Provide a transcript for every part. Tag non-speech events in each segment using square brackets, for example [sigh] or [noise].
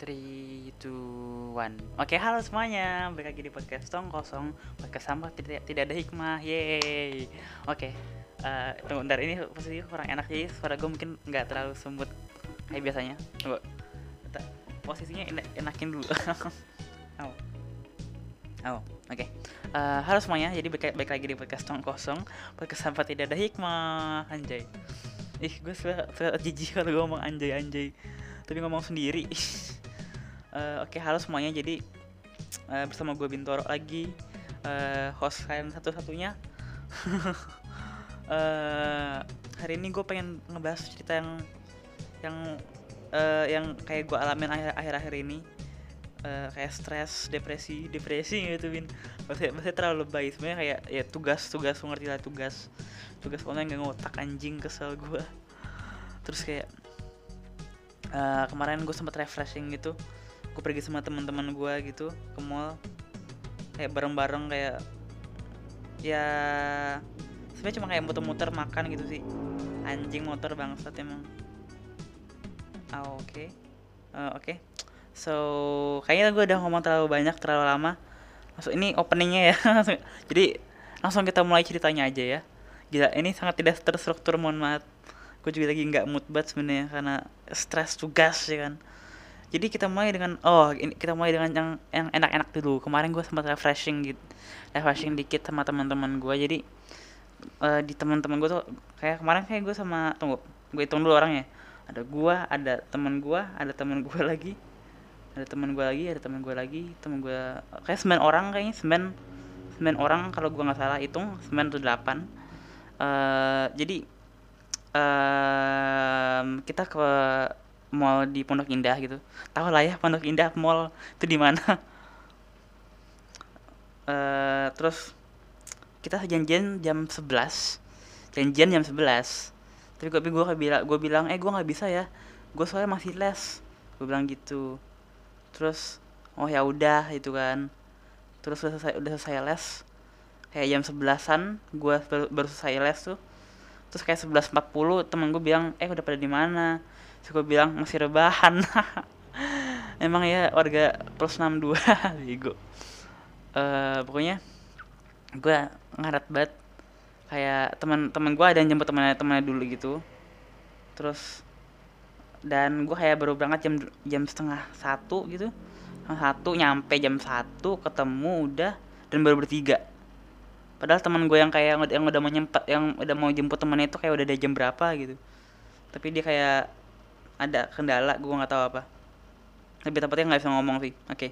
3, 2, 1 Oke halo semuanya. Balik lagi di podcast Tong Kosong. Podcast sampah tidak, tidak ada hikmah. Yeay. Oke uh, Tunggu bentar. Ini posisi kurang enak Jadi suara gue mungkin nggak terlalu sembut. Kayak biasanya. Tunggu. Posisinya enak, enakin dulu. [laughs] Oh Oh, oke. Okay. Uh, halo semuanya, jadi baik, baik lagi di podcast Tong Kosong. Podcast sampah tidak ada hikmah. Anjay. Ih, gue suka, suka jijik kalau gue ngomong anjay-anjay. Tapi ngomong sendiri [laughs] Uh, Oke, okay, halo semuanya. Jadi uh, bersama gue Bintoro lagi, uh, host kalian satu-satunya. uh, [laughs] hari ini gue pengen ngebahas cerita yang yang uh, yang kayak gue alamin akhir-akhir ini. Uh, kayak stres, depresi, depresi gitu bin. Maksudnya, maksudnya terlalu lebay sebenarnya kayak ya tugas, tugas, ngerti lah tugas, tugas online nggak ngotak anjing kesel gue. Terus kayak uh, kemarin gue sempat refreshing gitu gue pergi sama teman-teman gue gitu ke mall. Kayak bareng-bareng kayak ya sebenarnya cuma kayak muter-muter makan gitu sih. Anjing motor bangsat emang. Ah oke. Okay. uh, oke. Okay. so kayaknya gue udah ngomong terlalu banyak terlalu lama. Masuk ini openingnya ya. [laughs] Jadi langsung kita mulai ceritanya aja ya. Gila ini sangat tidak terstruktur mohon maaf. Gue juga lagi nggak mood banget sebenarnya karena stres tugas ya kan jadi kita mulai dengan oh ini kita mulai dengan yang yang enak-enak dulu. Kemarin gue sempat refreshing gitu refreshing dikit sama teman-teman gue jadi uh, di teman-teman gue tuh kayak kemarin kayak gue sama tunggu gue hitung dulu orangnya. Ada gue ada teman gue ada teman gue [laughs] lagi ada teman gue lagi ada teman gue lagi teman gue kayak sembilan orang kayaknya sembilan sembilan orang kalau gue nggak salah hitung sembilan atau delapan. Uh, jadi uh, kita ke mall di Pondok Indah gitu. Tahu lah ya Pondok Indah mall itu di mana. Uh, [laughs] terus kita janjian jam 11 janjian jam 11 tapi gue gue bilang gue bilang eh gue nggak bisa ya. Gue soalnya masih les. Gue bilang gitu. Terus oh ya udah itu kan. Terus udah selesai udah selesai les. Kayak jam sebelasan gue baru, baru selesai les tuh. Terus kayak sebelas empat puluh temen gue bilang eh udah pada di mana Gue bilang masih rebahan. [laughs] Emang ya warga plus 62 [laughs] bego. Uh, pokoknya gue ngaret banget kayak teman-teman gue ada yang jemput temannya temannya dulu gitu terus dan gue kayak baru berangkat jam jam setengah satu gitu satu nyampe jam satu ketemu udah dan baru bertiga padahal teman gue yang kayak yang udah mau nyempet yang udah mau jemput temannya itu kayak udah ada jam berapa gitu tapi dia kayak ada kendala gue nggak tahu apa. Lebih tepatnya nggak bisa ngomong sih. Oke. Okay.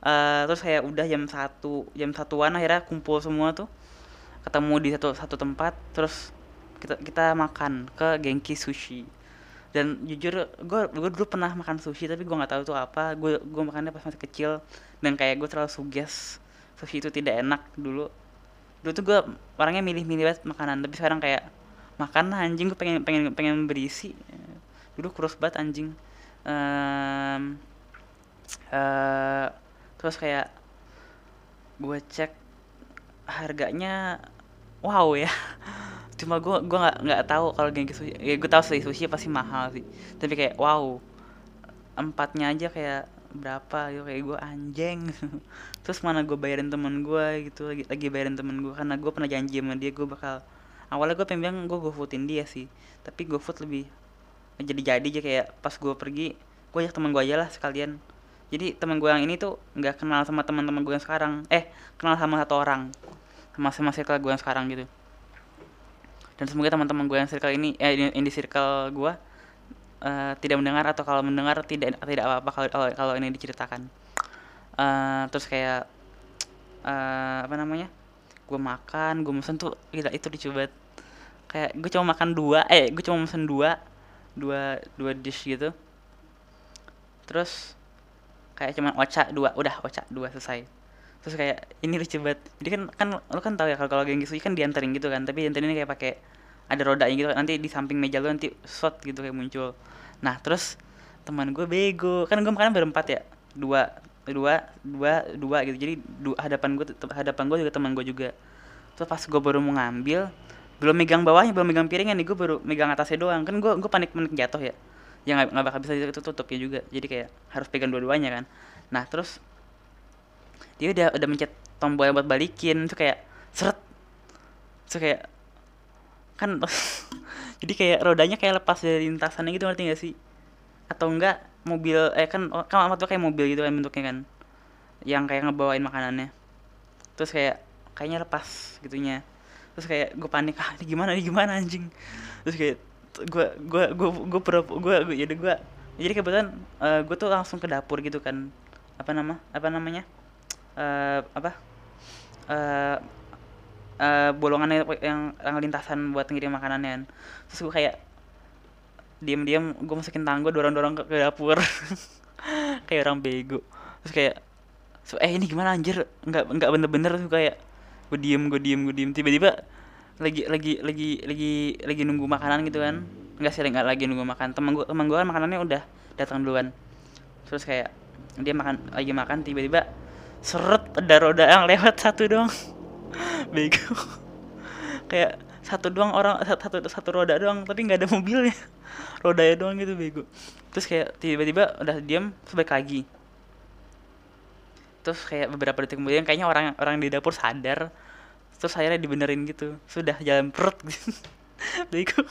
uh, eh, terus kayak udah jam satu jam satuan akhirnya kumpul semua tuh. Ketemu di satu satu tempat terus kita kita makan ke Genki Sushi. Dan jujur gue gue dulu pernah makan sushi tapi gue nggak tahu tuh apa. Gue gue makannya pas masih kecil. Dan kayak gue terlalu suges sushi itu tidak enak dulu. Dulu tuh gue orangnya milih-milih banget makanan. Tapi sekarang kayak makan anjing gue pengen pengen pengen berisi dulu kurus banget anjing. Um, uh, terus kayak gue cek harganya wow ya. [laughs] Cuma gue gue nggak nggak tahu kalau genki sushi ya gue tahu sih sushi pasti mahal sih. Tapi kayak wow empatnya aja kayak berapa gitu kayak gue anjing [laughs] terus mana gue bayarin temen gue gitu lagi lagi bayarin temen gue karena gue pernah janji sama dia gue bakal awalnya gue pengen bilang gue footin dia sih. Tapi gue food lebih jadi jadi aja kayak pas gue pergi gue ajak teman gue aja lah sekalian. Jadi teman gue yang ini tuh nggak kenal sama teman-teman gue yang sekarang. Eh kenal sama satu orang. Sama sama circle gue yang sekarang gitu. Dan semoga teman-teman gue yang circle ini eh ini di circle gue uh, tidak mendengar atau kalau mendengar tidak tidak apa-apa kalau kalau ini diceritakan. Uh, terus kayak uh, apa namanya? Gue makan gue mesen tuh gila itu dicoba. Kayak gue cuma makan dua eh gue cuma mesen dua dua dua dish gitu. Terus kayak cuman ocha dua udah ocha dua selesai. Terus kayak ini lucu banget. Jadi kan kan lo kan tahu ya kalau kalau geng kan dianterin gitu kan. Tapi dianterin ini kayak pakai ada rodanya gitu nanti di samping meja lo nanti shot gitu kayak muncul. Nah terus teman gue bego. Kan gue makan berempat ya. Dua dua dua dua gitu. Jadi dua, hadapan gue hadapan gue juga teman gue juga. Terus pas gue baru mau ngambil belum megang bawahnya belum megang piringnya nih gue baru megang atasnya doang. Kan gue gue panik panik jatuh ya. Ya nggak nggak bakal bisa ditutup ya juga. Jadi kayak harus pegang dua-duanya kan. Nah terus dia udah udah mencet tombol yang buat balikin. Itu kayak seret. Itu kayak kan [laughs] jadi kayak rodanya kayak lepas dari lintasannya gitu ngerti gak sih? Atau enggak mobil eh kan oh, kan waktu kayak mobil gitu kan bentuknya kan. Yang kayak ngebawain makanannya. Terus kayak kayaknya lepas gitunya terus kayak gue panik ah ini gimana ini gimana anjing? Terus kayak gue gue gue gue pura gue gue jadi gue jadi kebetulan uh, gue tuh langsung ke dapur gitu kan. Apa nama apa namanya? Uh, apa? Uh, uh, bolongan yang, yang lintasan buat ngirim makanan terus gue kayak diam-diam gue masukin tangan gue dorong-dorong ke, ke dapur. [laughs] Kayak orang bego. Terus kayak eh ini gimana anjir? Nggak nggak bener-bener tuh kayak gue diem gue diem gue diem. Tiba-tiba lagi lagi lagi lagi lagi nunggu makanan gitu kan. Nggak sih nggak lagi nunggu makan. Teman gue teman gue kan makanannya udah datang duluan. Terus kayak dia makan lagi makan tiba-tiba seret ada roda yang lewat satu doang. [laughs] Bego. Kayak satu doang orang satu satu roda doang tapi nggak ada mobilnya. [laughs] Roda ya doang gitu bego. Terus kayak tiba-tiba udah diam sebalik lagi terus kayak beberapa detik kemudian kayaknya orang orang di dapur sadar terus akhirnya dibenerin gitu. Sudah jalan perut. Gitu bego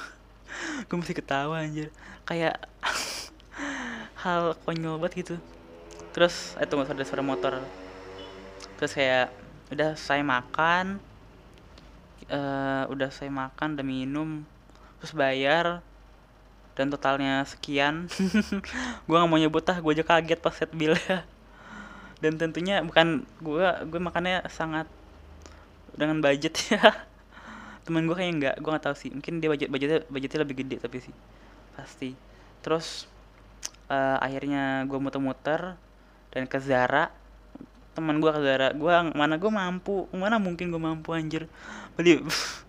gue masih ketawa anjir. Kayak [laughs] hal konyol banget gitu. Terus eh tunggu ada suara motor. Terus kayak udah saya makan. Uh, udah saya makan udah minum. Terus bayar dan totalnya sekian. [laughs] Gue nggak mau nyebut ah gue aja kaget pas set bill dan tentunya bukan gue gue makannya sangat dengan budget [laughs] ya. Temen gue kayaknya nggak gue nggak tahu sih. Mungkin dia budget budgetnya budgetnya lebih gede tapi sih. Pasti. Terus uh, akhirnya gue muter-muter dan ke Zara. Teman gue ke Zara. Gue mana gue mampu? Mana mungkin gue mampu anjir? Beli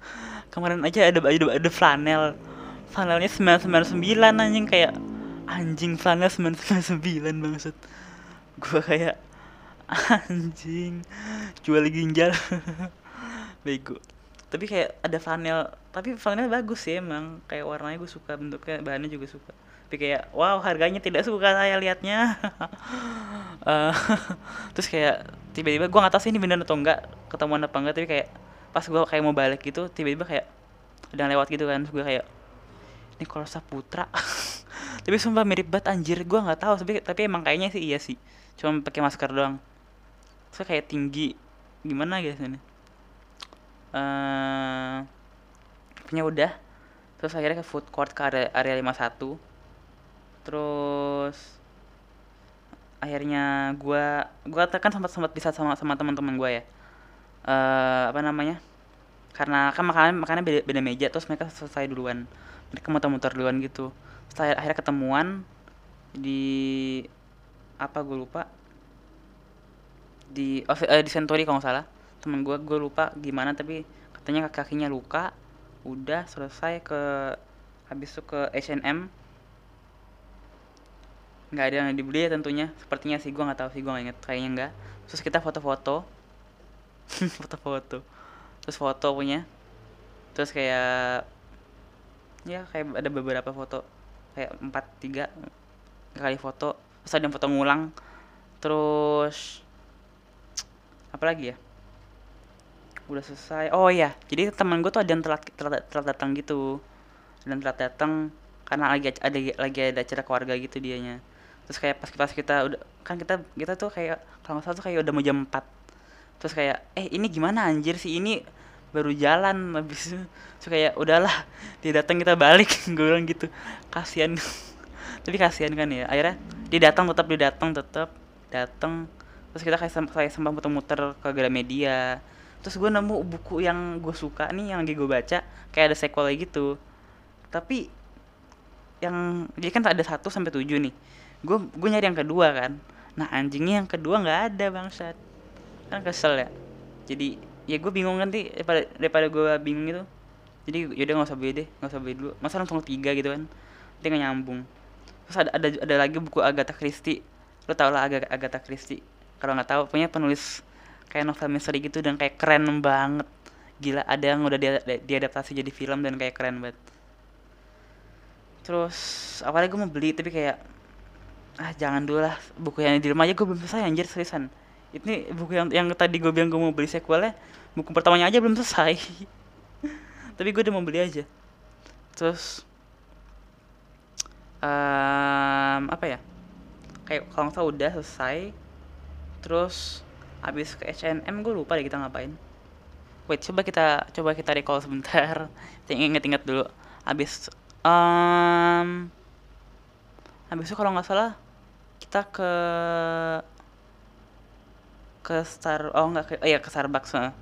[laughs] kemarin aja ada ada ada flanel. Flanelnya sembilan sembilan sembilan anjing. Kayak anjing flanel sembilan sembilan sembilan banget gue kayak anjing. Jual ginjal. Bego. Tapi kayak ada flanel tapi flanel bagus sih emang. Kayak warnanya gue suka bentuknya bahannya juga suka. Tapi kayak wow harganya tidak suka saya liatnya. Uh, [laughs] terus kayak tiba-tiba gue nggak tahu sih ini bener atau enggak ketemuan apa enggak tapi kayak pas gue kayak mau balik gitu tiba-tiba kayak udah lewat gitu kan. Gue kayak ini kalau Putra [laughs] tapi sumpah mirip banget anjir. Gue nggak tahu tapi tapi emang kayaknya sih iya sih. Cuma pakai masker doang terus kayak tinggi gimana guys ini uh, punya udah terus akhirnya ke food court ke area, area 51 terus akhirnya gue gue kan sempat sempat bisa sama sama teman-teman gue ya. Uh, apa namanya? Karena kan makanan makanan beda, beda meja terus mereka selesai duluan. Mereka muter-muter duluan gitu. Setelah akhirnya ketemuan di apa gue lupa di oh, di Century kalau nggak salah. Temen gue gue lupa gimana tapi katanya kakinya luka. Udah selesai ke habis itu ke H&M nggak ada yang dibeli ya tentunya. Sepertinya sih gue nggak tahu sih gue nggak inget kayaknya enggak terus kita foto-foto. [laughs] Foto-foto. Terus foto punya. Terus kayak ya kayak ada beberapa foto. Kayak empat tiga kali foto. Terus ada yang foto ngulang. Terus apa lagi ya? Udah selesai. Oh iya. Jadi teman gue tuh ada yang telat telat, telat datang gitu. Dan telat datang karena lagi ada lagi ada acara keluarga gitu dianya. Terus kayak pas pas kita udah kan kita kita tuh kayak kalau nggak salah tuh kayak udah mau jam 4 terus kayak eh ini gimana anjir sih? Ini baru jalan habis. [laughs] Itu kayak udahlah dia datang kita balik. [laughs] Gue bilang gitu. Kasihan. [laughs] Tapi kasihan kan ya. Akhirnya dia datang tetap dia datang tetap datang terus kita kayak kayak sempat muter-muter ke Gramedia terus gue nemu buku yang gue suka nih yang lagi gue baca kayak ada sequel gitu. Tapi yang jadi kan ada satu sampai tujuh nih. Gue gue nyari yang kedua kan. Nah anjingnya yang kedua nggak ada bangsat. Kan kesel ya. Jadi ya gue bingung nanti daripada daripada gue bingung gitu. Jadi yaudah nggak usah beli deh nggak usah beli dulu. Masa langsung tiga gitu kan. Nanti nggak nyambung. Terus ada ada ada lagi buku Agatha Christie. Lo tau lah Agatha Christie kalau nggak tahu punya penulis kayak novel misteri gitu dan kayak keren banget. Gila ada yang udah dia diadaptasi jadi film dan kayak keren banget. Terus awalnya gue mau beli tapi kayak ah jangan dulu lah buku yang di rumah aja. Gue belum selesai anjir seriusan. Ini buku yang yang tadi gue bilang gue mau beli sequelnya buku pertamanya aja belum selesai. [laughs] Tapi gue udah mau beli aja. Terus um, apa ya? Kayak kalau nggak udah selesai terus habis ke H&M gue lupa deh kita ngapain. Wait coba kita coba kita recall sebentar. [laughs] Inget-inget dulu. Habis um, habis itu kalau nggak salah kita ke ke Star oh nggak ke oh, iya ke Starbucks eh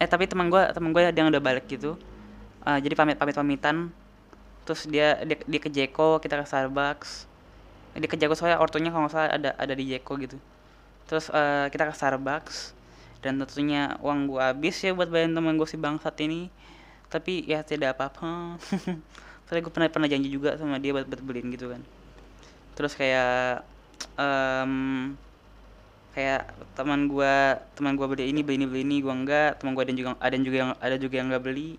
eh tapi teman gue teman gue yang udah balik gitu. Uh, jadi pamit pamit pamitan terus dia dia, dia ke Jeko kita ke Starbucks. Dia ke Jeko soalnya ortunya kalau nggak salah ada ada di Jeko gitu terus uh, kita ke Starbucks dan tentunya uang gue habis ya buat bayar teman gue si bangsat ini. Tapi ya tidak apa-apa. [laughs] Soalnya gue pernah pernah janji juga sama dia buat, buat beliin gitu kan. Terus kayak um, kayak teman gue teman gue beli ini beli ini beli ini gue enggak. Teman gue ada juga ada juga yang ada juga yang nggak beli.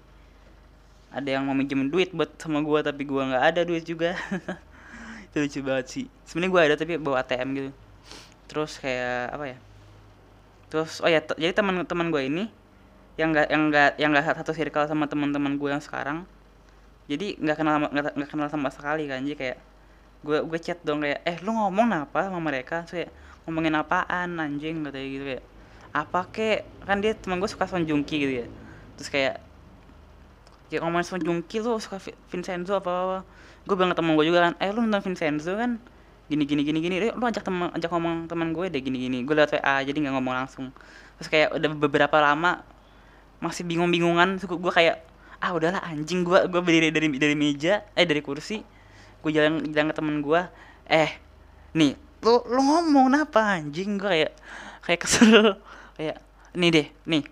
Ada yang mau minjem duit buat sama gue tapi gue nggak ada duit juga. [laughs] Itu lucu banget sih. Sebenarnya gue ada tapi bawa ATM gitu terus kayak apa ya terus oh ya jadi teman-teman gue ini yang nggak yang nggak yang nggak satu circle sama teman-teman gue yang sekarang jadi nggak kenal nggak kenal sama sekali kan. Jadi kayak gue gue chat dong kayak eh lu ngomong apa sama mereka? Saya ngomongin apaan anjing? Katanya gitu kayak apa kek? Kan dia teman gue suka Son Jungki gitu ya. Terus kayak ya ngomongin Son Jungki lu suka Vincenzo apa apa gue bilang ke temen gue juga kan eh lu nonton Vincenzo kan gini gini gini gini. Lu ajak temen ajak ngomong teman gue deh gini gini. Gue lewat WA jadi nggak ngomong langsung. Terus kayak udah beberapa lama masih bingung bingungan gue kayak ah udahlah anjing gue gue berdiri dari dari meja eh dari kursi. Gue jalan jalan ke temen gue eh nih lu lu ngomong apa anjing? Gue kayak kayak kesel. [laughs] Kayak nih deh nih.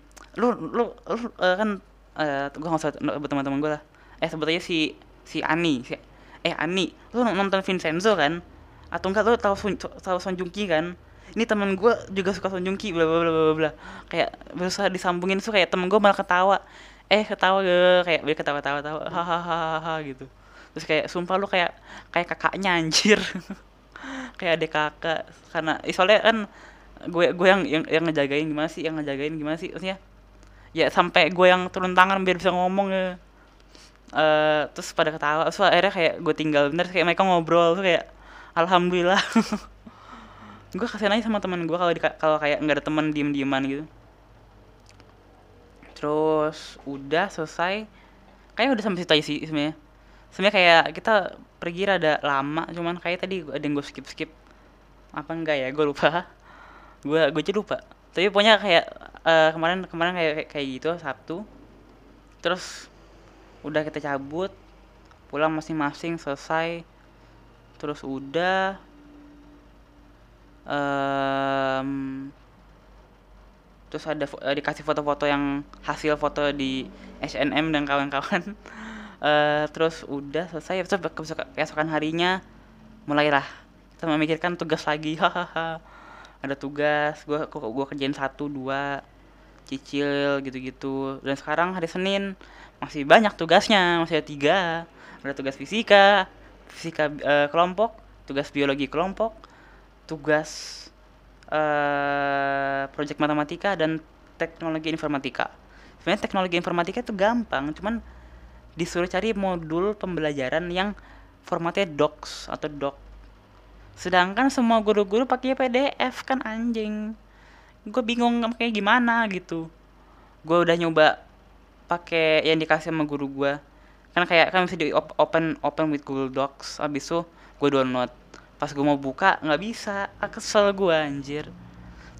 Lu lu, lu uh, kan uh, gue nggak usah teman-teman gue lah. Eh sebut aja si si Ani si, eh Ani. Lu nonton Vincenzo kan atau enggak lu tahu tahu Son kan? Ini temen gue juga suka Son bla bla bla bla bla. Kayak berusaha disambungin tuh kayak temen gue malah ketawa. Eh ketawa gue kayak dia ketawa tawa tawa hahaha gitu. Terus kayak sumpah lu kayak kayak kakaknya anjir. [laughs] Kayak adik kakak. Karena soalnya kan gue gue yang yang yang ngejagain gimana sih yang ngejagain gimana sih maksudnya ya sampai gue yang turun tangan biar bisa ngomong ya uh, terus pada ketawa. Terus akhirnya kayak gue tinggal bener kayak mereka ngobrol tuh kayak alhamdulillah. [laughs] Gue kasihan aja sama teman gue kalau kalau kayak nggak ada teman diem dieman gitu. Terus udah selesai. Kayak udah sampai situ aja sih sebenarnya. Sebenarnya kayak kita pergi rada lama cuman kayak tadi ada yang gue skip skip apa enggak ya? Gue lupa. [laughs] Gue gue aja lupa. Tapi pokoknya kayak uh, kemarin kemarin kayak kayak gitu sabtu. Terus udah kita cabut. Pulang masing-masing selesai terus udah um, terus ada uh, dikasih foto-foto yang hasil foto di SNM dan kawan-kawan. Uh, [laughs] terus udah selesai terus keesokan harinya mulailah. Kita memikirkan tugas lagi [laughs] hahaha. Ada tugas gue gue kerjain satu dua cicil gitu-gitu. Dan sekarang hari Senin masih banyak tugasnya masih ada tiga. Ada tugas fisika fisika uh, kelompok tugas biologi kelompok tugas uh, project matematika dan teknologi informatika. Sebenarnya teknologi informatika itu gampang cuman disuruh cari modul pembelajaran yang formatnya docs atau doc. Sedangkan semua guru-guru pakai PDF kan anjing. Gue bingung kayak gimana gitu. Gue udah nyoba pakai yang dikasih sama guru gue kan kayak kan bisa di open open with Google Docs. Abis itu gue download. Pas gue mau buka nggak bisa. Ah, kesel gue anjir.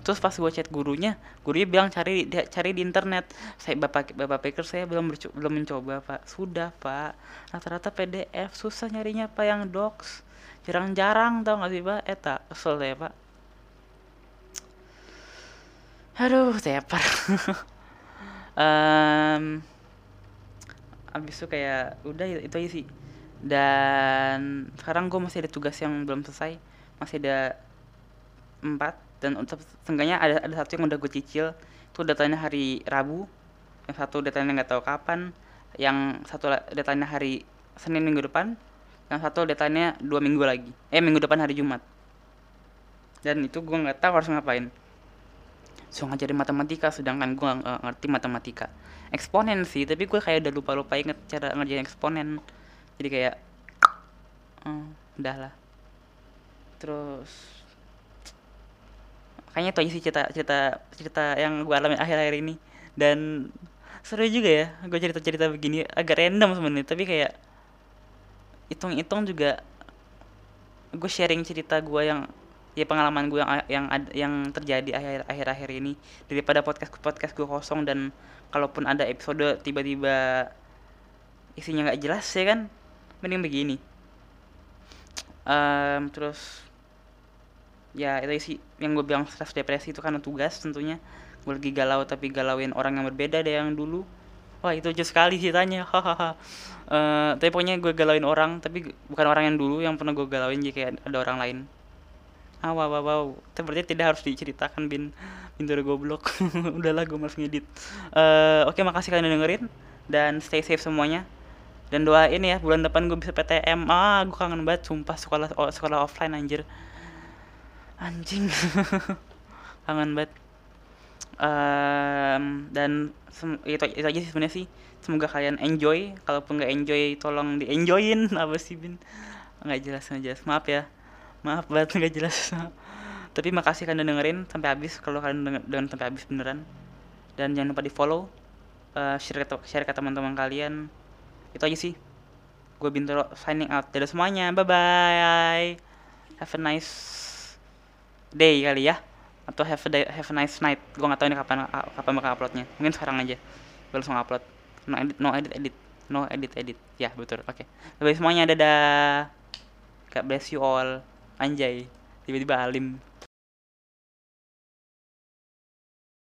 Terus pas gue chat gurunya gurunya bilang cari di, cari di internet. Saya bapak bapak pikir saya belum belum mencoba pak. Sudah pak. Rata-rata PDF susah nyarinya pak yang docs. Jarang-jarang tau gak sih pak? Eta kesel saya pak. Aduh tepar. [laughs] Um, abis itu kayak udah itu aja sih. Dan sekarang gue masih ada tugas yang belum selesai. Masih ada empat dan untuk seenggaknya ada ada satu yang udah gue cicil. Itu datanya hari Rabu yang satu datanya nggak tahu kapan yang satu datanya hari Senin minggu depan yang satu deadline-nya dua minggu lagi. Eh minggu depan hari Jumat. Dan itu gue nggak tahu harus ngapain so ngajarin matematika sedangkan gue nggak ngerti matematika. Eksponen sih tapi gue kayak udah lupa lupa inget cara ngerjain eksponen. Jadi kayak hmm, udah lah. Terus kayaknya itu aja sih cerita cerita cerita yang gue alami akhir-akhir ini. Dan seru juga ya gue cerita cerita begini agak random sebenarnya tapi kayak hitung-hitung juga gue sharing cerita gue yang ya pengalaman gue yang yang yang terjadi akhir akhir akhir ini. Daripada podcast podcast gue kosong dan kalaupun ada episode tiba-tiba isinya nggak jelas ya kan? Mending begini. Um, terus ya itu sih yang gue bilang stres depresi itu karena tugas tentunya. Gue lagi galau tapi galauin orang yang berbeda dari yang dulu. Wah itu lucu sekali ceritanya hahaha. Uh, tapi pokoknya gue galauin orang tapi bukan orang yang dulu yang pernah gue galauin jadi ada orang lain ah wow wow wow. Berarti tidak harus diceritakan bin. Udah goblok. [laughs] Udahlah gue malas ngedit. Uh, oke okay, makasih kalian udah dengerin. Dan stay safe semuanya. Dan doain ya bulan depan gue bisa PTM ah gue kangen banget sumpah sekolah oh, sekolah offline anjir. Anjing. [laughs] Kangen banget. Um, dan itu, itu aja sih sebenarnya sih. Semoga kalian enjoy. Kalaupun nggak enjoy tolong di enjoyin [laughs] apa sih bin? Nggak jelas nggak jelas. Maaf ya maaf banget nggak jelas. [laughs] Tapi makasih kalian dengerin sampai habis. Kalau kalian dengan sampai habis beneran. Dan jangan lupa di follow uh, share ke share ke teman-teman kalian. Itu aja sih. Gue bintaro signing out. Dadah semuanya. Bye bye have a nice day kali ya. Atau have a day, have a nice night. Gue nggak tahu ini kapan kapan bakal uploadnya. Mungkin sekarang aja. Gue langsung upload. No edit no edit edit. No edit edit. Ya betul. Oke. Okay. bye semuanya. Dadah. God bless you all anjay tiba-tiba alim